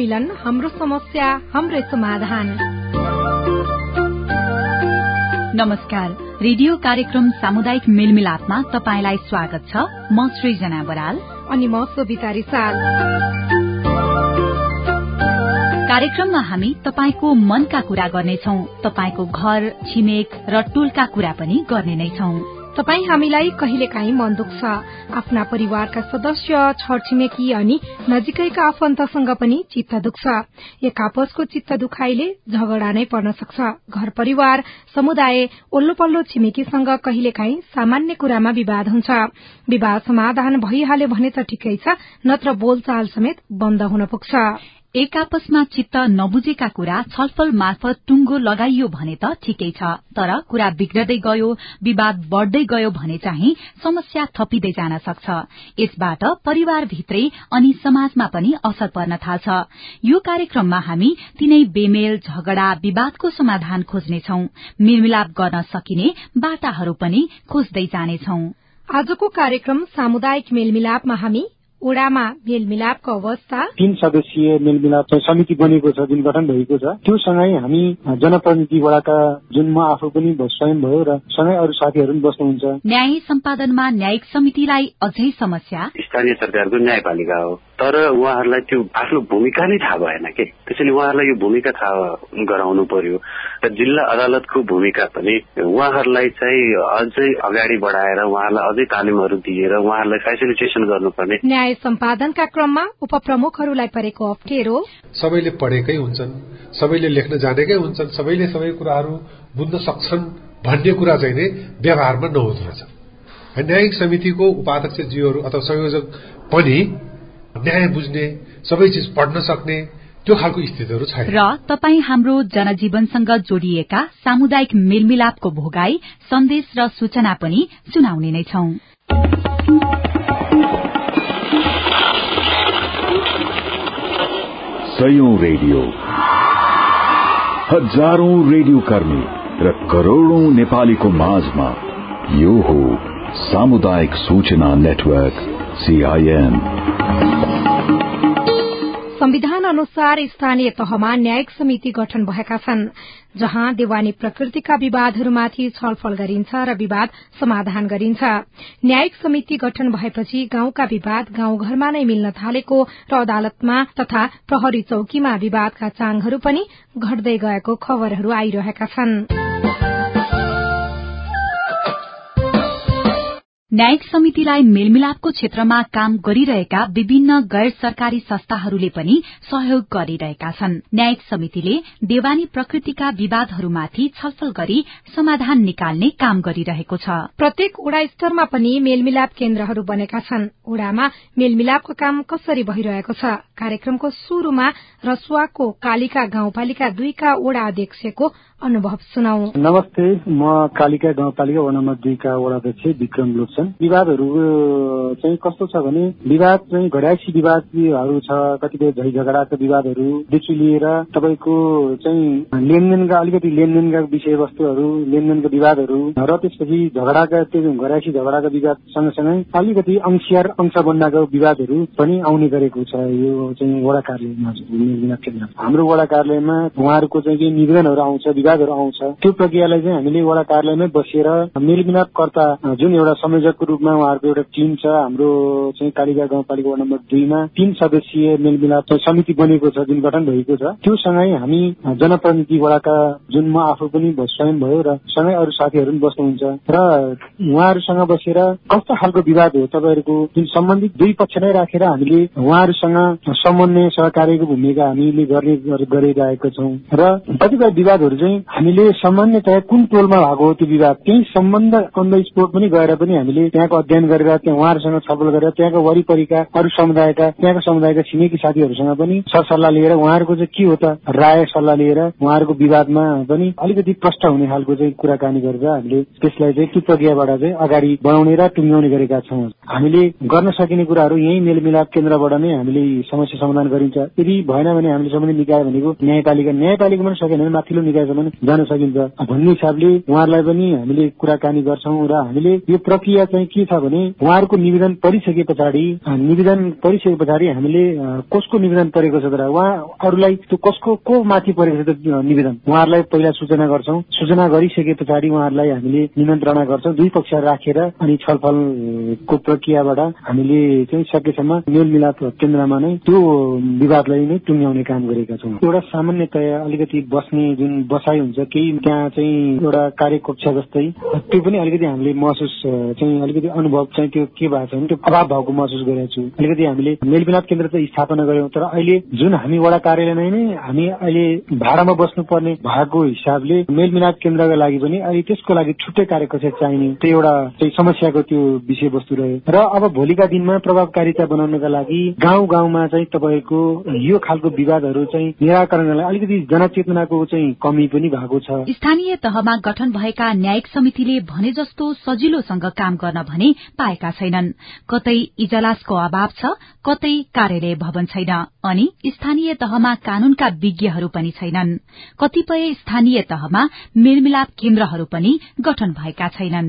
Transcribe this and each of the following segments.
सम्मिलन हाम्रो समस्या हाम्रै समाधान। नमस्कार। रेडियो कार्यक्रम सामुदायिक मेलमिलापमा तपाईँलाई स्वागत छ। म सृजना बराल। अनि म सोभिता रिसाल कार्यक्रममा हामी तपाईँको मनका कुरा गर्नेछौ। तपाईँको घर छिमेक र टोलका कुरा पनि गर्ने नै छौं। तपाई हामीलाई कहिलेकाहीँ मन दुख्छ। आफ्ना परिवारका सदस्य छरछिमेकी अनि नजिकैका आफन्तसँग पनि चित्त दुख्छ। एक आपसको चित्त दुखाइले झगडा नै पर्न सक्छ। घर परिवार समुदाय ओल्लो पल्लो छिमेकीसँग कहिलेकाहीँ सामान्य कुरामा विवाद हुन्छ। विवाद समाधान भइहाल्यो भने त ठिकै छ नत्र बोलचाल समेत बन्द हुन पुग्छ। एक आपसमा चित्त नबुझेका कुरा छलफल मार्फत टुङ्गो लगाइयो भने त ठिकै छ तर कुरा बिग्रदै गयो विवाद बढ़दै गयो भने चाहिँ समस्या थपिँदै जान सक्छ। यसबाट परिवारभित्रै अनि समाजमा पनि असर पर्न थाल्छ। यो कार्यक्रममा हामी तीनै बेमेल झगडा विवादको समाधान खोज्नेछौ। मेलमिलाप गर्न सकिने बाटाहरू पनि खोज्दै जानेछौ। आजको कार्यक्रम सामुदायिक मेलमिलापमा हामी ओडामा मेलमिलापको अवस्था। तीन सदस्यीय मेलमिलाप समिति बनेको छ जुन गठन भएको छ। त्यो सँगै हामी जनप्रतिनिधि वडाका जुन म आफू पनि स्वयं भयो र सँगै अरू साथीहरू पनि बस्नुहुन्छ। न्याय सम्पादनमा न्यायिक समितिलाई अझै समस्या। स्थानीय सरकारको न्यायपालिका हो। तर उहाँहरूलाई त्यो आफ्नो भूमिका नै थाहा भएन के? त्यसैले उहाँहरूलाई यो भूमिका थाहा गराउनु पर्यो। र जिल्ला अदालतको भूमिका पनि उहाँहरूलाई चाहिँ अझै अगाडि बढाएर उहाँहरूलाई अझै तालिमहरू दिएर उहाँहरूलाई फेसिलिटेसन गर्नुपर्ने। न्याय सम्पादनका क्रममा उपप्रमुखहरूलाई परेको अप्ठ्यारो सबैले पढेकै हुन्छन् सबैले लेख्न जानेकै हुन्छन् सबैले सबै कुराहरू बुझ्न सक्छन् भन्ने कुरा चाहिँ नै व्यवहारमा नहुँदो रहेछ। न्यायिक समितिको उपाध्यक्षज्यूहरू अथवा संयोजक पनि न्याय बुझ्ने सबै चिज पढ्न सक्ने त्यो खालको स्थितिहरू छैन। र तपाई हाम्रो जनजीवनसँग जोडिएका सामुदायिक मेलमिलापको भोगाई सन्देश र सूचना पनि सुनाउने नै छौ। सयौं रेडियो। हजारौं रेडियो कर्मी र करोड़ौं नेपालीको माझमा यो हो सामुदायिक सूचना नेटवर्क। संविधान अनुसार स्थानीय तहमा न्यायिक समिति गठन भएका छन् जहाँ देवानी प्रकृतिका विवादहरूमाथि छलफल गरिन्छ र विवाद समाधान गरिन्छ। न्यायिक समिति गठन भएपछि गाउँका विवाद गाउँघरमा नै मिल्न थालेको र अदालतमा तथा प्रहरी चौकीमा विवादका चाङहरू पनि घट्दै गएको खबरहरू आइरहेका छनृ। न्यायिक समितिलाई मेलमिलापको क्षेत्रमा काम गरिरहेका विभिन्न गैर सरकारी संस्थाहरूले पनि सहयोग गरिरहेका छन्। न्यायिक समितिले देवानी प्रकृतिका विवादहरूमाथि छलफल गरी समाधान निकाल्ने काम गरिरहेको छ। प्रत्येक ओड़ा स्तरमा पनि मेलमिलाप केन्द्रहरू बनेका छन्। ओड़ामा मेलमिलापको काम कसरी भइरहेको छ? कार्यक्रमको शुरूमा रसुवाको कालिका गाउँपालिका दुईका ओड़ा अध्यक्षको अनुभव सुनाउ नमस्ते म कालिका गाउँपालिका वडा नम्बर दुईका वडाध्यक्ष विक्रम लोक्छन् विवादहरू चाहिँ कस्तो छ भने विवाद चाहिँ घडाइसी विवादहरू छ कतिपय झै झगडाका विवादहरूदेखि लिएर तपाईँको चाहिँ लेनदेनका अलिकति लेनदेनका विषयवस्तुहरू लेनदेनका विवादहरू र त्यसपछि झगडाका त्यो घडाइसी झगडाका विवाद सँगसँगै अलिकति अंशियार अंश बन्दाको विवादहरू पनि आउने गरेको छ यो चाहिँ वडा कार्यालयमा हाम्रो वडा कार्यालयमा उहाँहरूको चाहिँ निवेदनहरू आउँछ विभागहरू आउँछ। त्यो प्रक्रियालाई चाहिँ हामीले वडा कार्यालयमै बसेर मेलमिलापकर्ता जुन एउटा संयोजकको रूपमा उहाँहरूको एउटा टिम छ हाम्रो चाहिँ कालिका गाउँपालिका वार्ड नम्बर दुईमा तीन सदस्यीय मेलमिलाप समिति बनेको छ जुन गठन भएको छ। त्यो सँगै हामी जनप्रतिनिधि वडाका जुन म आफू पनि स्वयं भयो र सँगै अरू साथीहरू पनि बस्नुहुन्छ र उहाँहरूसँग बसेर कस्तो खालको विवाद हो तपाईँहरूको जुन सम्बन्धित दुई पक्ष नै राखेर हामीले उहाँहरूसँग समन्वय सहकार्यको भूमिका हामीले गर्ने गरिरहेका छौँ र कतिपय विवादहरू चाहिँ हामीले सामान्यतया कुन टोलमा भएको हो त्यो विवाद त्यही सम्बन्ध अन द स्पोट पनि गएर पनि हामीले त्यहाँको अध्ययन गरेर त्यहाँ उहाँहरूसँग छलफल गरेर त्यहाँको वरिपरिका अरू समुदायका त्यहाँको समुदायका छिमेकी साथीहरूसँग पनि सरसल्लाह लिएर उहाँहरूको चाहिँ के हो त राय सल्लाह लिएर उहाँहरूको विवादमा पनि अलिकति प्रष्ट हुने खालको चाहिँ कुराकानी गरेर हामीले त्यसलाई चाहिँ त्यो प्रक्रियाबाट चाहिँ अगाडि बढाउने र टुङ्ग्याउने गरेका छौँ। हामीले गर्न सकिने कुराहरू यही मेलमिलाप केन्द्रबाट नै हामीले समस्या समाधान गरिन्छ। यदि भएन भने हामीले सम्बन्धित निकाय भनेको न्यायपालिका न्यायपालिका पनि सकेन भने माथिल्लो निकायसम्म जान सकिन्छ। भन्ने हिसाबले उहाँहरूलाई पनि हामीले कुराकानी गर्छौँ र हामीले यो प्रक्रिया चाहिँ के छ भने उहाँहरूको निवेदन परिसके पछाडि निवेदन परिसके पछाडि हामीले कसको निवेदन परेको छ तर उहाँहरूलाई त्यो कसको को माथि परेको छ त्यो निवेदन? उहाँहरूलाई पहिला सूचना गर्छौँ। सूचना गरिसके पछाडि उहाँहरूलाई हामीले निमन्त्रणा गर्छौँ। दुई पक्ष राखेर अनि छलफलको प्रक्रियाबाट हामीले चाहिँ सकेसम्म मेलमिलाप केन्द्रमा नै त्यो विवादलाई नै टुङ्ग्याउने काम गरेका छौँ। एउटा सामान्यतया अलिकति बस्ने जुन बसाइ हुन्छ केही त्यहाँ चाहिँ एउटा कार्यकक्ष जस्तै त्यो पनि अलिकति हामीले महसुस चाहिँ अलिकति अनुभव चाहिँ त्यो के भएको छ भने त्यो अभाव भएको महसुस गरेको छु। अलिकति हामीले मेलमिलाप केन्द्र चाहिँ स्थापना गर्यौँ तर अहिले जुन हामी वडा कार्यालय नै हामी अहिले भाडामा बस्नुपर्ने भएको हिसाबले मेलमिलाप केन्द्रका लागि पनि अहिले त्यसको लागि छुट्टै कार्यकक्ष चाहिने त्यो एउटा चाहिँ समस्याको त्यो विषयवस्तु रह्यो। र अब भोलिका दिनमा प्रभावकारिता बनाउनका लागि गाउँ गाउँमा चाहिँ तपाईँको यो खालको विवादहरू चाहिँ निराकरण गर्नलाई अलिकति जनचेतनाको चाहिँ कमी पनि भएको छ। स्थानीय तहमा गठन भएका न्यायिक समितिले भने जस्तो सजिलोसँग काम गर्न भने पाएका छैनन्। कतै इजलासको अभाव छ कतै कार्यालय भवन छैन अनि स्थानीय तहमा कानूनका विज्ञहरू पनि छैनन्। कतिपय स्थानीय तहमा मेलमिलाप केन्द्रहरू पनि गठन भएका छैनन्।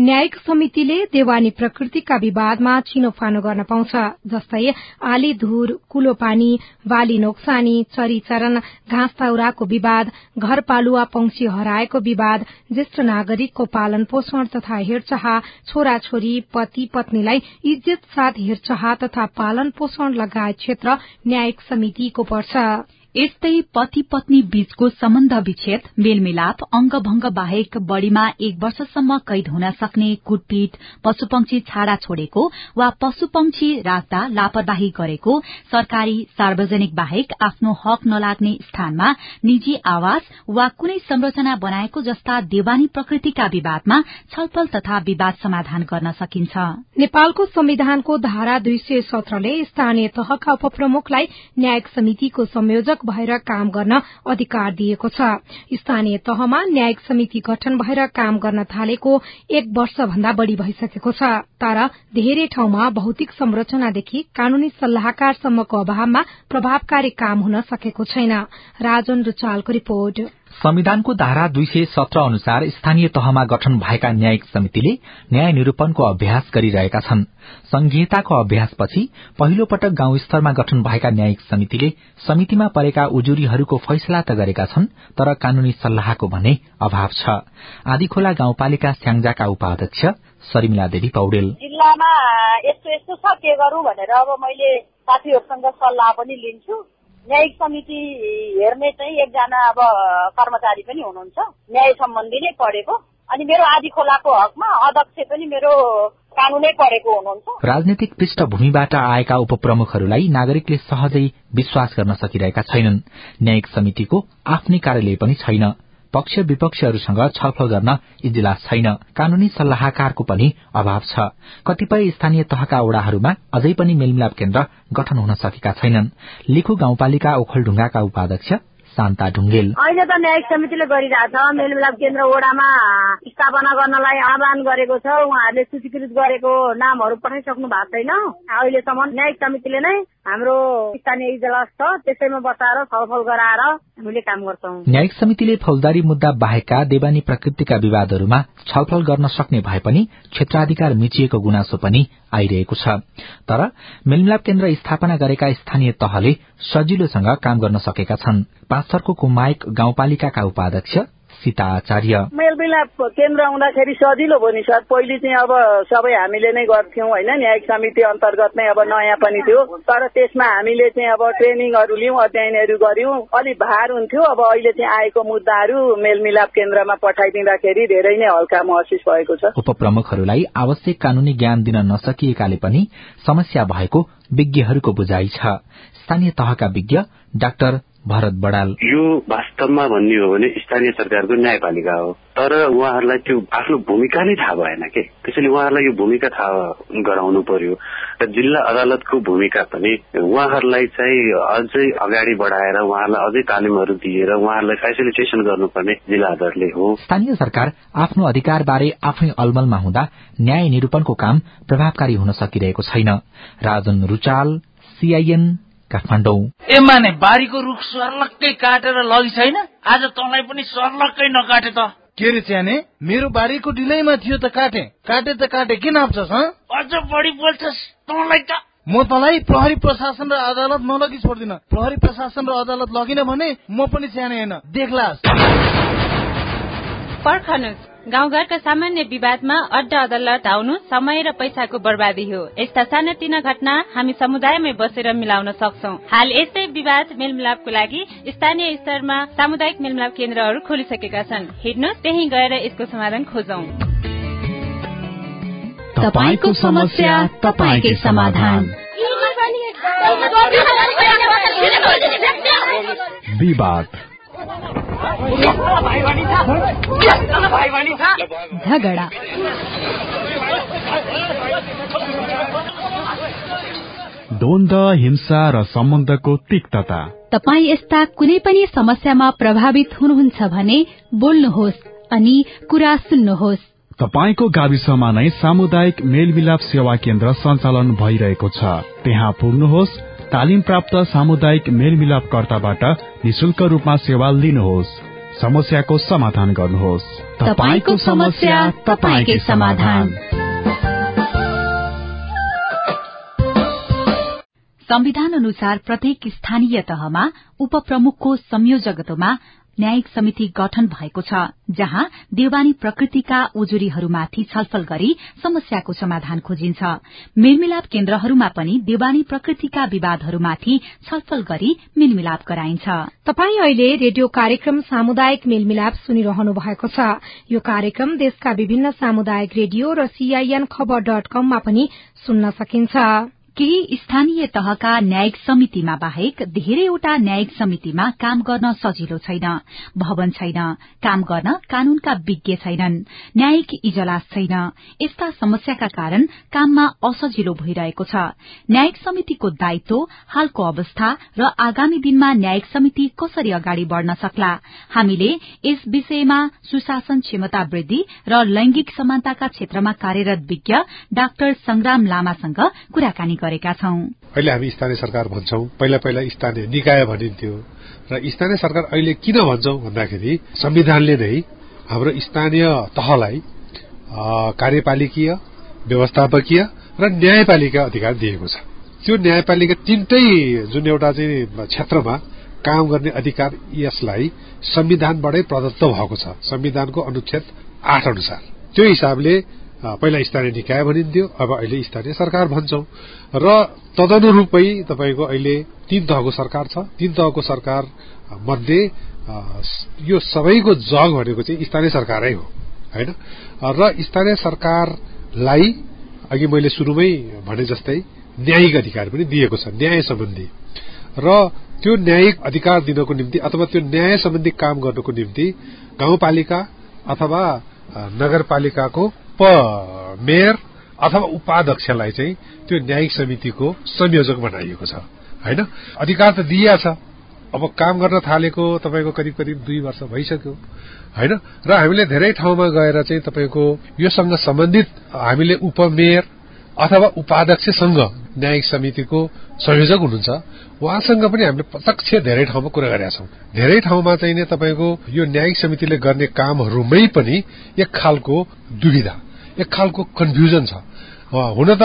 न्यायिक समितिले देवानी प्रकृतिका विवादमा छिनोफानो गर्न पाउँछ जस्तै आली धुर कुलो पानी बाली नोक्सानी चरी चरण घाँस ताउराको विवाद घरपालुवा पंक्षी हराएको विवाद ज्येष्ठ नागरिकको पालन पोषण तथा हेरचाह छोराछोरी पति पत्नीलाई इज्जत साथ हेरचाह तथा पालन पोषण लगायत क्षेत्र न्यायिक समितिको पर्छ। यस्तै पति पत्नी बीचको सम्बन्ध विच्छेद मेलमिलाप अंगभंग बाहेक बढ़ीमा एक वर्षसम्म कैद हुन सक्ने कुटपिट पशुपक्षी छाडा छोडेको वा पशुपक्षी राख्दा लापरवाही गरेको सरकारी सार्वजनिक बाहेक आफ्नो हक नलाग्ने स्थानमा निजी आवास वा कुनै संरचना बनाएको जस्ता देवानी प्रकृतिका विवादमा छलफल तथा विवाद समाधान गर्न सकिन्छ। नेपालको संविधानको धारा दुई सय सत्रले स्थानीय तहका उपप्रमुखलाई न्यायिक समितिको संयोजक भएर काम गर्न अधिकार दिएको छ। स्थानीय तहमा न्यायिक समिति गठन भएर काम गर्न थालेको एक वर्ष भन्दा बढ़ी भइसकेको छ। तर धेरै ठाउँमा भौतिक संरचनादेखि कानूनी सल्लाहकारसम्मको अभावमा प्रभावकारी काम हुन सकेको छैन। राजन रुचालको रिपोर्ट। संविधानको धारा दुई सय सत्र अनुसार स्थानीय तहमा गठन भएका न्यायिक समितिले न्याय निरूपणको अभ्यास गरिरहेका छन्। संघीयताको अभ्यासपछि पहिलो पटक गाउँ स्तरमा गठन भएका न्यायिक समितिले समितिमा परेका उजुरीहरूको फैसला त गरेका छन् तर कानूनी सल्लाहको भने अभाव छ। आदिखोला गाउँपालिका स्याङ्जाका उपाध्यक्ष शर्मिला देवी पौडेल। जिल्लामा यस्तो यस्तो छ के गरौँ भनेर अब मैले साथीहरूसँग सल्लाह पनि लिन्छु। न्यायिक समिति हेर्ने चाहिँ एकजना अब कर्मचारी पनि हुनुहुन्छ। न्याय सम्बन्धी नै पढेको। अनि मेरो आदि खोलाको हकमा अध्यक्ष पनि मेरो कानूनै पढेको हुनुहुन्छ। राजनैतिक पृष्ठभूमिबाट आएका उपप्रमुखहरूलाई नागरिकले सहजै विश्वास गर्न सकिरहेका छैनन्। न्यायिक समितिको आफ्नै कार्यालय पनि छैन। पक्ष विपक्षीहरूसँग छलफल गर्न इजलास छैन। कानूनी सल्लाहकारको पनि अभाव छ। कतिपय स्थानीय तहका वड़ाहरूमा अझै पनि मेलमिलाप केन्द्र गठन हुन सकेका छैनन्। लिखु गाउँपालिका ओखलढुङ्गाका उपाध्यक्ष शान्ता ढुङ्गेल। अहिले त न्यायिक समितिले गरिरहेछ। मेलमिलाप केन्द्र ओडामा स्थापना गर्नलाई आह्वान गरेको छ। उहाँहरूले सूचीकृत गरेको नामहरू पठाइसक्नु भएको छैन। अहिलेसम्म न्यायिक समितिले नै हाम्रो स्थानीय इजलास छ त्यसैमा बसाएर छलफल गराएर हामीले काम गर्छौं। न्यायिक समितिले फौजदारी मुद्दा बाहेकका देवानी प्रकृतिका विवादहरूमा छलफल गर्न सक्ने भए पनि क्षेत्राधिकार मिचिएको गुनासो पनि आइरहेको छ। तर मेलमिलाप केन्द्र स्थापना गरेका स्थानीय तहले सजिलोसँग काम गर्न सकेका छन्। पाँचथरको कुमायक गाउँपालिकाका उपाध्यक्ष सीता आचार्य मेलमिलाप केन्द्र आउँदाखेरि सजिलो भयो नि सर। पहिले चाहिँ अब सबै हामीले नै गर्थ्यौँ होइन। न्यायिक समिति अन्तर्गत नै अब नयाँ पनि थियो। तर त्यसमा हामीले चाहिँ अब ट्रेनिङहरू लियौँ अध्ययनहरू गर्यौँ अलिक भार हुन्थ्यो। अब अहिले चाहिँ आएको मुद्दाहरू मेलमिलाप केन्द्रमा पठाइदिँदाखेरि धेरै नै हल्का महसुस भएको छ। उपप्रमुखहरूलाई आवश्यक कानूनी ज्ञान दिन नसकिएकाले पनि समस्या भएको विज्ञहरूको बुझाइ छ। स्थानीय तहका विज्ञ डाक्टर भरत बडाल। यो वास्तवमा भन्ने हो भने स्थानीय सरकारको न्यायपालिका हो। तर उहाँहरूलाई त्यो आफ्नो भूमिका नै थाहा भएन के? त्यसैले उहाँहरूलाई यो भूमिका थाहा गराउनु पर्यो। र जिल्ला अदालतको भूमिका पनि उहाँहरूलाई चाहिँ अझै अगाडि बढाएर उहाँहरूलाई अझै तालिमहरू दिएर उहाँहरूलाई फेसिलिटेसन गर्नुपर्ने जिल्ला अदालतले हो। स्थानीय सरकार आफ्नो अधिकार बारे आफै अलमलमा हुँदा न्याय निरूपणको काम प्रभावकारी हुन सकिरहेको छैन। राजन रुचाल सीआईएन काठमाडौँ। ए माने बारीको रुख सर्लक्कै काटेर लगी छैन? आज तँलाई पनि सर्लक्कै नकाटे त। के रे च्याने मेरो बारीको डिलैमा थियो त काटे। काटे त काटे के नाप्छस् अझ बढी बोल्छस् तँलाई त म तँलाई प्रहरी प्रशासन र अदालत नलगी छोड्दिन। प्रहरी प्रशासन र अदालत लगिन भने म पनि च्याने होइन। देख्लास्। पर्खनुहोस्। गाउँघरका सामान्य विवादमा अड्डा अदालत आउनु समय र पैसाको बर्बादी हो। यस्ता सानातिना घटना हामी समुदायमै बसेर मिलाउन सक्छौ। हाल यस्तै विवाद मेलमिलापको लागि स्थानीय स्तरमा सामुदायिक मेलमिलाप केन्द्रहरू खोलिसकेका छन्। हिँड्नुहोस् त्यही गएर यसको समाधान खोजौं। तपाईँको समस्या तपाईँकै समाधान। विवाद। झगडा द्वन्द हिंसा र सम्बन्धको तिक्तता तपाईँ यस्ता कुनै पनि समस्यामा प्रभावित हुनुहुन्छ भने बोल्नुहोस् अनि कुरा सुन्नुहोस्। तपाईँको गाविसमा नै सामुदायिक मेलमिलाप सेवा केन्द्र सञ्चालन भइरहेको छ। त्यहाँ पुग्नुहोस् तालिम प्राप्त सामुदायिक मेलमिलापकर्ताबाट निशुल्क रूपमा सेवा लिनुहोस्। समस्याको समाधान गर्नुहोस्। तपाईँको समस्या तपाईँकै समाधान। संविधान अनुसार प्रत्येक स्थानीय तहमा उपप्रमुखको संयोजकत्वमा न्यायिक समिति गठन भएको छ जहाँ देवानी प्रकृतिका उजुरीहरूमाथि छलफल गरी समस्याको समाधान खोजिन्छ। मेलमिलाप केन्द्रहरूमा पनि देवानी प्रकृतिका विवादहरूमाथि छलफल गरी मेलमिलाप गराइन्छ। तपाई अहिले रेडियो कार्यक्रम सामुदायिक मेलमिलाप सुनिरहनु भएको छ। यो कार्यक्रम देशका विभिन्न सामुदायिक रेडियो र सीआईएन खबर डट कममा पनि सुन्न सकिन्छ। केही स्थानीय तहका न्यायिक समितिमा बाहेक धेरैवटा न्यायिक समितिमा काम गर्न सजिलो छैन भवन छैन काम गर्न कानूनका विज्ञ छैनन् न्यायिक इजलास छैन। यस्ता समस्याका कारण काममा असजिलो भइरहेको छ। न्यायिक समितिको दायित्व हालको अवस्था र आगामी दिनमा न्यायिक समिति कसरी अगाडि बढ़न सक्ला? हामीले यस विषयमा सुशासन क्षमता वृद्धि र लैंगिक समानताका क्षेत्रमा कार्यरत विज्ञ डाक्टर संग्राम लामासँग कुराकानी गरेका छौं। अहिले हामी स्थानीय सरकार भन्छौं पहिला पहिला स्थानीय निकाय भनिन्थ्यो। र स्थानीय सरकार अहिले किन भन्छौं भन्दाखेरि संविधानले नै हाम्रो स्थानीय तहलाई कार्यपालिकीय व्यवस्थापकीय र न्यायपालिका अधिकार दिएको छ। त्यो न्यायपालिका तीनटै जुन एउटा चाहिँ क्षेत्रमा काम गर्ने अधिकार यसलाई संविधानबाटै प्रदत्त भएको छ। संविधानको अनुच्छेद आठ अनुसार। त्यो हिसाबले पहिला स्थानीय निकाय भनिन्थ्यो अब अहिले स्थानीय सरकार भन्छौं। र तदनुरूपै तपाईँको अहिले तीन तहको सरकार छ। तीन तहको सरकार मध्ये यो सबैको जग भनेको चाहिँ स्थानीय सरकारै हो होइन? र स्थानीय सरकारलाई अघि मैले शुरूमै भने जस्तै न्यायिक अधिकार पनि दिएको छ न्याय सम्बन्धी। र त्यो न्यायिक अधिकार दिनको निम्ति अथवा त्यो न्याय सम्बन्धी काम गर्नको निम्ति गाउँपालिका अथवा नगरपालिकाको मेयर अथवा उपाध्यक्षलाई चाहिँ त्यो न्यायिक समितिको संयोजक बनाइएको छ। होइन? अधिकार त दिइया छ। अब काम गर्न थालेको तपाईँको करिब करिब दुई वर्ष भइसक्यो। होइन? र हामीले धेरै ठाउँमा गएर चाहिँ तपाईँको योसँग सम्बन्धित हामीले उपमेयर अथवा उपाध्यक्षसँग न्यायिक समितिको संयोजक हुनुहुन्छ। उहाँसँग पनि हामीले प्रत्यक्ष धेरै ठाउँमा कुरा गरेका छौँ। धेरै ठाउँमा चाहिँ तपाईँको यो न्यायिक समितिले गर्ने कामहरूमै पनि एक खालको दुविधा। एक खालको कन्फ्युजन छ। हुन त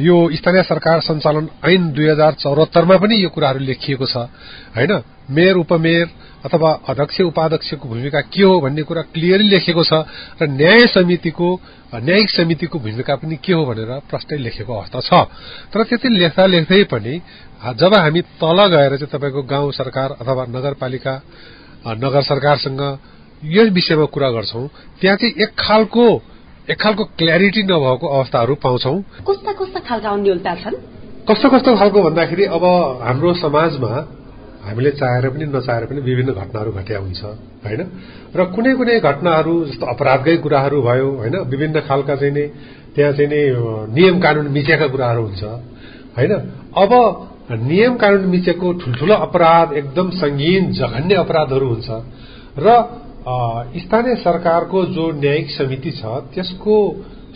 यो स्थानीय सरकार सञ्चालन ऐन दुई हजार चौरात्तरमा पनि यो कुराहरू लेखिएको छ होइन? मेयर उपमेयर अथवा अध्यक्ष उपाध्यक्षको भूमिका के हो भन्ने कुरा क्लियरली लेखेको छ र न्याय समितिको न्यायिक समितिको भूमिका पनि के हो भनेर प्रष्टै लेखेको अवस्था छ। तर त्यति लेख्दा लेख्दै पनि जब हामी तल गएर चाहिँ तपाईँको गाउँ सरकार अथवा नगरपालिका नगर सरकारसँग यस विषयमा कुरा गर्छौं त्यहाँ चाहिँ एक खालको एक खालको क्ल्यारिटी नभएको अवस्थाहरू पाउँछौ। कस्ता कस्ता खालका अन्यलता छन्? कस्तो कस्तो खालको भन्दाखेरि अब हाम्रो समाजमा हामीले चाहेर पनि नचाहेर पनि विभिन्न घटनाहरू घट्या हुन्छ होइन? र कुनै कुनै घटनाहरू जस्तो अपराधकै कुराहरू भयो होइन? विभिन्न खालका चाहिँ नै त्यहाँ चाहिँ नै नियम कानून मिचेका कुराहरू हुन्छ होइन? अब नियम कानून मिचेको ठुल्ठुलो अपराध एकदम संगीन जघन्य अपराधहरू हुन्छ र स्थानीय सरकारको जो न्यायिक समिति छ त्यसको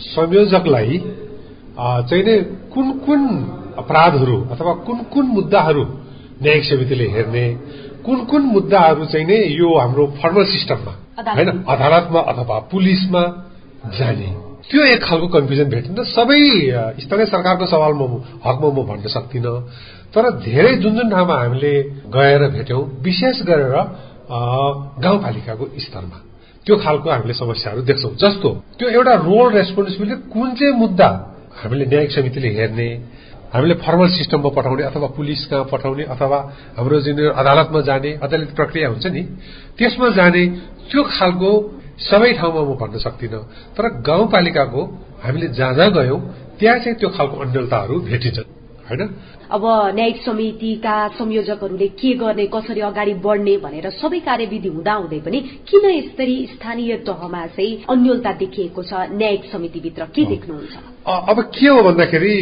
संयोजकलाई चाहिँ नै कुन कुन अपराधहरू अथवा कुन कुन मुद्दाहरू न्यायिक समितिले हेर्ने कुन कुन मुद्दाहरू चाहिँ नै यो हाम्रो फर्मल सिस्टममा होइन अदालतमा अथवा पुलिसमा जाने। त्यो एक खालको कन्फ्युजन भेटिन्छ सबै स्थानीय सरकारको सवालमा हकमा म भन्न सक्दिनँ। तर धेरै जुन जुन ठाउँमा हामीले गएर भेट्यौं विशेष गरेर गाउँपालिकाको स्तरमा। त्यो खालको हामीले समस्याहरू देख्छौँ। जस्तो त्यो एउटा रोल रेस्पोन्सिबिलिटी कुन चाहिँ मुद्दा हामीले न्यायिक समितिले हेर्ने हामीले फर्मल सिस्टममा पठाउने अथवा पुलिस कहाँ पठाउने अथवा हाम्रो जुन अदालतमा जाने अदालत प्रक्रिया हुन्छ नि त्यसमा जाने त्यो खालको सबै ठाउँमा म भन्न सक्दिनँ। तर गाउँपालिकाको हामीले जहाँ जहाँ गयौं त्यहाँ चाहिँ त्यो खालको अन्यलताहरू भेटिन्छन्। होइन? अब न्यायिक समितिका संयोजकहरूले के गर्ने कसरी अगाडि बढ्ने भनेर सबै कार्यविधि हुँदाहुँदै पनि किन यसरी स्थानीय तहमा चाहिँ अन्यलता देखिएको छ? न्यायिक समितिभित्र के देख्नुहुन्छ? अब के हो भन्दाखेरि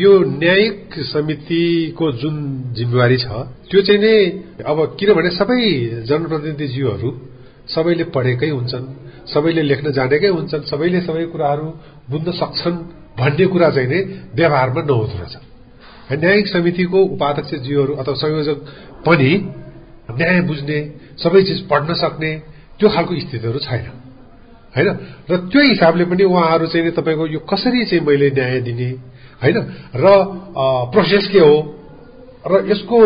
यो न्यायिक समितिको जुन जिम्मेवारी छ त्यो चाहिँ नै अब किनभने सबै जनप्रतिनिधिज्यूहरू सबैले पढेकै हुन्छन् सबैले लेख्न जानेकै हुन्छन् सबैले सबै कुराहरू बुझ्न सक्छन् भन्ने कुरा चाहिँ नै व्यवहारमा नहुँदो रहेछ। न्यायिक समितिको उपाध्यक्षज्यूहरू अथवा संयोजक पनि न्याय बुझ्ने सबै चिज पढ्न सक्ने त्यो खालको स्थितिहरू छैन। होइन? र त्यो हिसाबले पनि उहाँहरू चाहिँ तपाईँको यो कसरी चाहिँ मैले न्याय दिने होइन? र प्रोसेस के हो? र यसको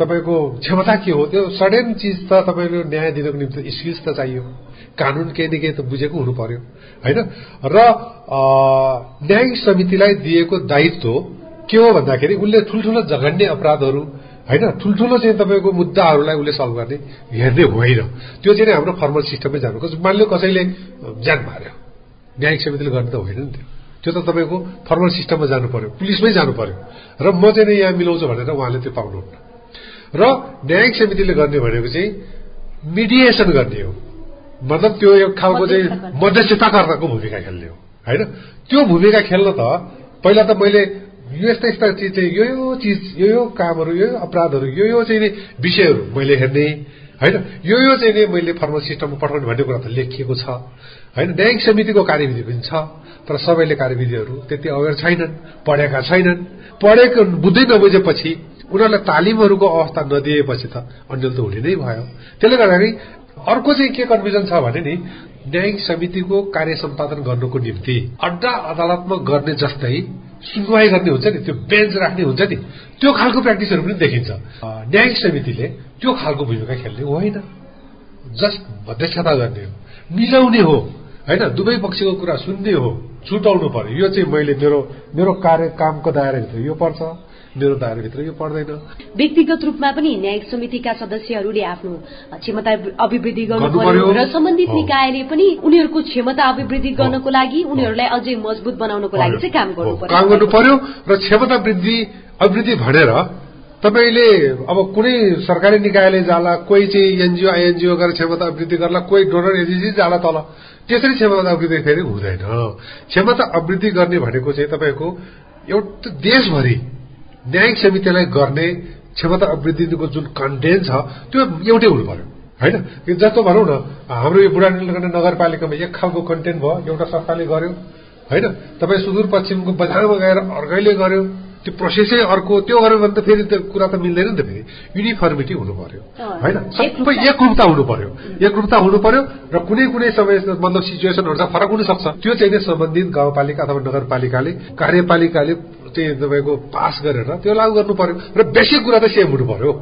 तपाईँको क्षमता के हो? त्यो सडन चिज त तपाईँले न्याय दिनको निम्ति स्किल्स त चाहियो। कानून केही न केही त बुझेको हुनु पर्यो। होइन? र न्यायिक समितिलाई दिएको दायित्व के हो भन्दाखेरि उसले ठुल्ठुलो जघन्य अपराधहरू होइन ठुल्ठुलो चाहिँ तपाईँको मुद्दाहरूलाई उसले सल्भ गर्ने हेर्ने होइन। त्यो चाहिँ हाम्रो फर्मल सिस्टममै जानु मानिलियो कसैले ज्यान मार्यो न्यायिक समितिले गर्ने त होइन नि त्यो। त्यो त तपाईँको फर्मल सिस्टममा जानु पर्यो पुलिसमै जानु पर्यो र म चाहिँ यहाँ मिलाउँछु भनेर उहाँले त्यो पाउनुहुन्न। र न्यायिक समितिले गर्ने भनेको चाहिँ मिडिएसन गर्ने हो। मतलब त्यो एक खालको चाहिँ मध्यस्थताकर्ताको भूमिका खेल्ने हो। होइन? त्यो भूमिका खेल्न त पहिला त मैले यो यस्ता यस्ता चिज चाहिँ यो यो चिज यो यो कामहरू यो अपराधहरू यो यो चाहिँ विषयहरू मैले हेर्ने होइन? यो यो चाहिँ नै मैले फर्मल सिस्टममा पठाउने भन्ने कुरा त लेखिएको छ होइन? न्यायिक समितिको कार्यविधि पनि छ तर सबैले कार्यविधिहरू त्यति अवेर छैनन् पढेका छैनन्। पढेको बुझ्दै नबुझेपछि उनीहरूलाई तालिमहरूको अवस्था नदिएपछि त अन्यल त हुने नै भयो। त्यसले गर्दाखेरि अर्को चाहिँ के कन्फ्युजन छ भने नि न्यायिक समितिको कार्य सम्पादन गर्नुको निम्ति अड्डा अदालतमा गर्ने जस्तै सुनवाई गर्ने हुन्छ नि त्यो बेन्च राख्ने हुन्छ नि त्यो खालको प्र्याक्टिसहरू पनि देखिन्छ। न्यायिक समितिले त्यो खालको भूमिका खेल्ने होइन। जस्ट मध्यस्थता गर्ने हो। मिलाउने हो होइन? दुवै पक्षको कुरा सुन्ने हो छुटाउनु पर्यो। यो चाहिँ मैले मेरो मेरो कार्य कामको दायराभित्र यो पर्छ। मेरो दायराभित्र यो पर्दैन। व्यक्तिगत रूपमा पनि न्यायिक समितिका सदस्यहरूले आफ्नो क्षमता अभिवृद्धि गर्नु पर्यो। र सम्बन्धित निकायले पनि उनीहरूको क्षमता अभिवृद्धि गर्नको लागि उनीहरूलाई अझै मजबुत बनाउनको लागि चाहिँ काम गर्नु पर्यो। काम गर्नु पर्यो र क्षमता वृद्धि अभिवृद्धि भनेर तपाईँले अब कुनै सरकारी निकायले जाला कोही चाहिँ एनजिओ आइएनजिओ गरेर क्षमता अभिवृद्धि गर्ला कोही डोनर एजेन्सी जाला तल त्यसरी क्षमता अभिवृद्धि फेरि हुँदैन। क्षमता अभिवृद्धि गर्ने भनेको चाहिँ तपाईँको एउटा देशभरि न्यायिक समितिलाई गर्ने क्षमता अभिवृद्धिको जुन कन्टेन्ट छ त्यो एउटै हुनु पर्यो होइन जस्तो भनौँ न हाम्रो यो बुढा नगरपालिकामा एक खालको कन्टेन्ट भयो एउटा संस्थाले गर्यो होइन? तपाईँ सुदूरपश्चिमको बजारमा गएर अर्कैले गर्यो त्यो प्रोसेसै अर्को त्यो गर्यो भने त फेरि त्यो कुरा त मिल्दैन नि त फेरि। युनिफर्मिटी हुनु पर्यो होइन? सबै एकरूपता हुनु पर्यो एकरूपता हुनु पर्यो र कुनै कुनै समय मतलब सिचुएसनहरू चाहिँ फरक हुन सक्छ त्यो चाहिँ सम्बन्धित गाउँपालिका अथवा नगरपालिकाले कार्यपालिकाले चाहिँ तपाईँको पास गरेर त्यो लागू गर्नु पर्यो। र बेसिक कुरा त सेम हुनु पर्यो।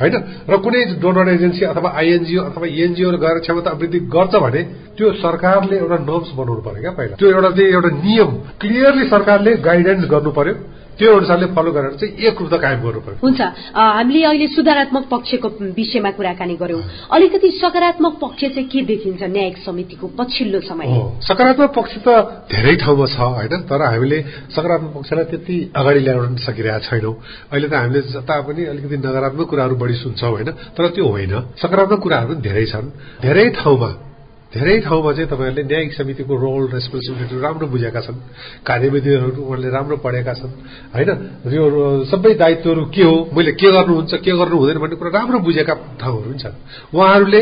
होइन? र कुनै डोनर एजेन्सी अथवा आइएनजिओ अथवा एनजिओ गएर क्षमता वृद्धि गर्छ भने त्यो सरकारले एउटा नर्म्स बनाउनु पर्यो क्या पहिला। त्यो एउटा चाहिँ एउटा नियम क्लियरली सरकारले गाइडेन्स गर्नु पर्यो। त्यो अनुसारले फलो गरेर चाहिँ एकरूपता कायम गर्नु पर्यो हुन्छ हामीले अहिले सुधारात्मक पक्षको विषयमा कुराकानी गर्यौं अलिकति सकारात्मक पक्ष चाहिँ के देखिन्छ न्यायिक समितिको पछिल्लो समय? सकारात्मक पक्ष त धेरै ठाउँमा छ होइन? तर हामीले सकारात्मक पक्षलाई त्यति अगाडि ल्याउन सकिरहेका छैनौँ। अहिले त हामीले जता पनि अलिकति नकारात्मक कुराहरू बढी सुन्छौँ होइन? तर त्यो होइन। सकारात्मक कुराहरू पनि धेरै छन्। धेरै ठाउँमा धेरै ठाउँमा चाहिँ तपाईँहरूले न्यायिक समितिको रोल रेस्पोन्सिबिलिटी राम्रो बुझेका छन्। कार्यविधिहरू उहाँले राम्रो पढेका छन्। होइन? यो सबै दायित्वहरू के हो? मैले के गर्नुहुन्छ के गर्नु हुँदैन भन्ने कुरा राम्रो बुझेका ठाउँहरू पनि छन्। उहाँहरूले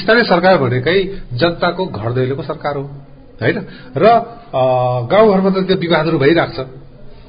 स्थानीय सरकार भनेकै जनताको घर दैलोको सरकार हो। होइन? र गाउँघरमा त त्यो विवादहरू भइरहेको छ।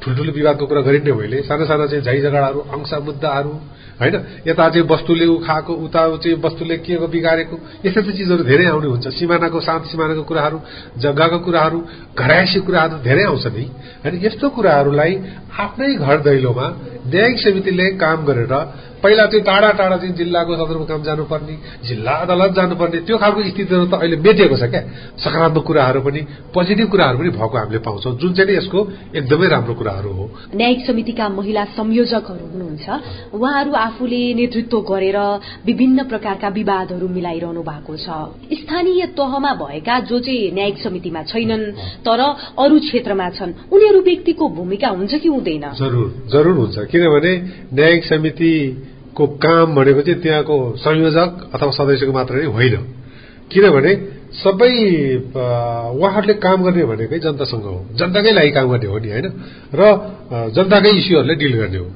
ठुल्ठुलो विवादको कुरा गरिन्ने मैले। साना साना चाहिँ झै झगडाहरू मुद्दाहरू होइन? यता चाहिँ वस्तुले खाएको उता चाहिँ वस्तुले के बिगारेको यस्ता यस्ता चिजहरू धेरै आउने हुन्छ। सिमानाको शान्त सिमानाको कुराहरू जग्गाको कुराहरू घरायसी कुराहरू धेरै आउँछ नि। होइन? यस्तो कुराहरूलाई आफ्नै घर दैलोमा न्यायिक समितिले काम गरेर पहिला चाहिँ टाढा टाढा चाहिँ जिल्लाको सदरमुकाम जानुपर्ने जिल्ला अदालत जानुपर्ने त्यो खालको स्थितिहरू त अहिले मेटिएको छ क्या। सकारात्मक कुराहरू पनि पोजिटिभ कुराहरू पनि भएको हामीले पाउँछौँ। जुन चाहिँ यसको एकदमै राम्रो कुराहरू हो। न्यायिक समितिका महिला संयोजकहरू हुनुहुन्छ। उहाँहरू आफूले नेतृत्व गरेर विभिन्न प्रकारका विवादहरू मिलाइरहनु भएको छ। स्थानीय तहमा भएका जो चाहिँ न्यायिक समितिमा छैनन् तर अरू क्षेत्रमा छन् उनीहरू व्यक्तिको भूमिका हुन्छ कि हुँदैन? जरुर जरुर हुन्छ। किनभने न्यायिक समिति को काम भनेको चाहिँ त्यहाँको संयोजक अथवा सदस्यको मात्र नै होइन। किनभने सबै उहाँहरूले काम गर्ने भनेकै जनतासँग हो। जनताकै लागि काम गर्ने हो नि होइन? र जनताकै इस्युहरूलाई डिल गर्ने हो।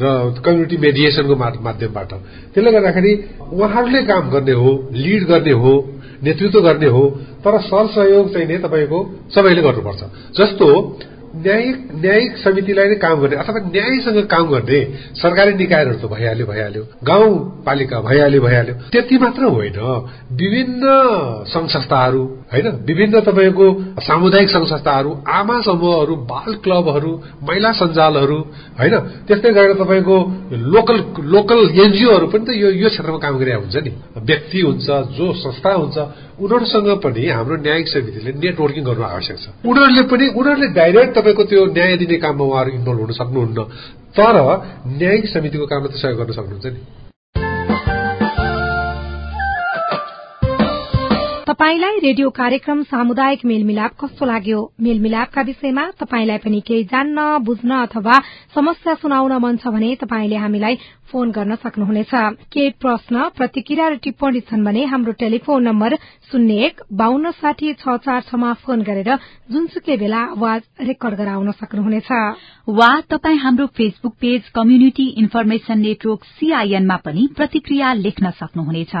र कम्युनिटी मेडिएसनको माध्यमबाट। त्यसले गर्दाखेरि उहाँहरूले काम गर्ने हो लिड गर्ने हो नेतृत्व गर्ने हो तर सरसहयोग चाहिँ नै तपाईँको सबैले गर्नुपर्छ। जस्तो न्यायिक न्यायिक समितिलाई नै काम गर्ने अथवा न्यायसँग काम गर्ने सरकारी निकायहरू त भइहाल्यो भइहाल्यो। गाउँपालिका भइहाल्यो भइहाल्यो। त्यति मात्र होइन विभिन्न संघ संस्थाहरू होइन? विभिन्न तपाईँको सामुदायिक संघ संस्थाहरू आमा समूहहरू बाल क्लबहरू महिला सञ्जालहरू होइन? त्यस्तै गरेर तपाईँको लोकल लोकल एनजिओहरू पनि त यो यो क्षेत्रमा काम गरिरहेको हुन्छ नि। व्यक्ति हुन्छ जो संस्था हुन्छ उनीहरूसँग पनि हाम्रो न्यायिक समितिले नेटवर्किङ गर्नु आवश्यक छ। उनीहरूले पनि उनीहरूले डाइरेक्ट तपाईँको त्यो न्याय दिने काममा उहाँहरू इन्भल्भ हुन सक्नुहुन्न। तर न्यायिक समितिको काममा त सहयोग गर्न सक्नुहुन्छ नि। तपाईलाई रेडियो कार्यक्रम सामुदायिक मेलमिलाप कस्तो लाग्यो? मेलमिलापका विषयमा तपाईलाई पनि केही जान्न बुझ्न अथवा समस्या सुनाउन मन छ भने तपाईँले हामीलाई फोन गर्न सक्नुहुनेछ। केही प्रश्न प्रतिक्रिया र टिप्पणी छन् भने हाम्रो टेलिफोन नम्बर शून्य एक बान्न साठी छ चार छमा फोन गरेर जुनसुकै बेला आवाज रेकर्ड गराउन सक्नुहुनेछ। वा तपाई हाम्रो Facebook page community information network सीआईएनमा पनि प्रतिक्रिया लेख्न सक्नुहुनेछ।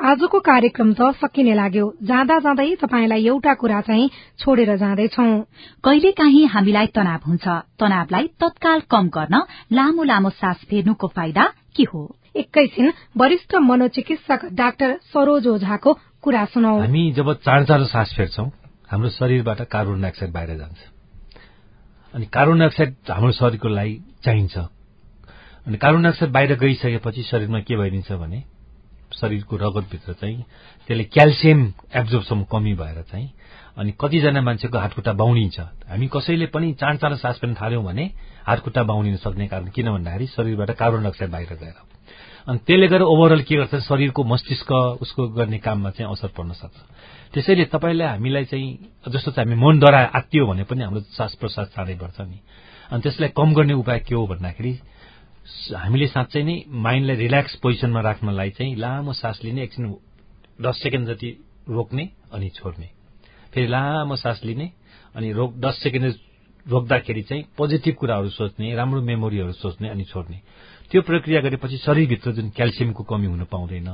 आजको कार्यक्रम त सकिने लाग्यो। जाँदा जाँदै तपाईँलाई एउटा कुरा चाहिँ छोडेर जाँदैछौ। कहिलेकाहीँ हामीलाई तनाव हुन्छ। तनावलाई तत्काल कम गर्न लामो लामो सास फेर्नुको फाइदा के हो? एकैछिन वरिष्ठ मनोचिकित्सक डाक्टर सरोज ओझाको कुरा सुनौ। हामी जब चाँडो चाँडो सास फेर्छौं हाम्रो शरीरबाट कार्बन डाइअक्साइड बाहिर जान्छ। अनि कार्बन डाइअक्साइड हाम्रो शरीरको लागि चाहिन्छ। अनि कार्बन डाइअक्साइड बाहिर गइसकेपछि शरीरमा के भइदिन्छ भने शरीरको रगतभित्र चाहिँ त्यसले क्याल्सियम एब्जोर्बसम्म कमी भएर चाहिँ अनि कतिजना मान्छेको हातखुट्टा बाहुनिन्छ हामी कसैले पनि चाँड चाँडो सास फेर्न थाल्यौँ भने हातखुट्टा बाहुनिन सक्ने कारण किन भन्दाखेरि शरीरबाट कार्बन डाइअक्साइड बाहिर गएर। अनि त्यसले गर्दा ओभरअल के गर्छ? शरीरको मस्तिष्क उसको गर्ने काममा चाहिँ असर पर्न सक्छ। त्यसैले तपाईँलाई हामीलाई चाहिँ जस्तो चाहिँ हामी मनद्वारा आत्तियो भने पनि हाम्रो श्वास प्रश्वास चाँडै बढ्छ नि। अनि त्यसलाई कम गर्ने उपाय के हो भन्दाखेरि हामीले साँच्चै नै माइन्डलाई रिल्याक्स पोजिसनमा राख्नलाई चाहिँ लामो सास लिने एकछिन दस सेकेन्ड जति रोक्ने अनि छोड्ने। फेरि लामो सास लिने अनि रोक दस सेकेन्ड रोक्दाखेरि चाहिँ पोजिटिभ कुराहरू सोच्ने राम्रो मेमोरीहरू सोच्ने अनि छोड्ने। त्यो प्रक्रिया गरेपछि शरीरभित्र जुन क्याल्सियमको कमी हुन पाउँदैन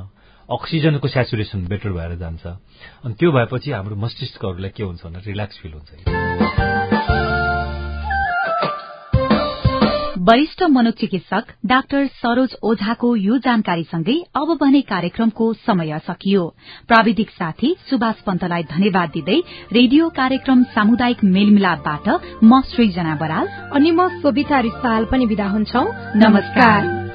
अक्सिजनको सेचुरेसन बेटर भएर जान्छ। अनि त्यो भएपछि हाम्रो मस्तिष्कहरूलाई के हुन्छ भने रिल्याक्स फिल हुन्छ। वरिष्ठ मनोचिकित्सक डाक्टर सरोज ओझाको यो जानकारीसँगै अब भने कार्यक्रमको समय सकियो। प्राविधिक साथी सुभाष पन्तलाई धन्यवाद दिँदै रेडियो कार्यक्रम सामुदायिक मेलमिलापबाट म सृजना बराल। अनि म सोभिता रिसाल पनि विदा हुन्छौ। नमस्कार।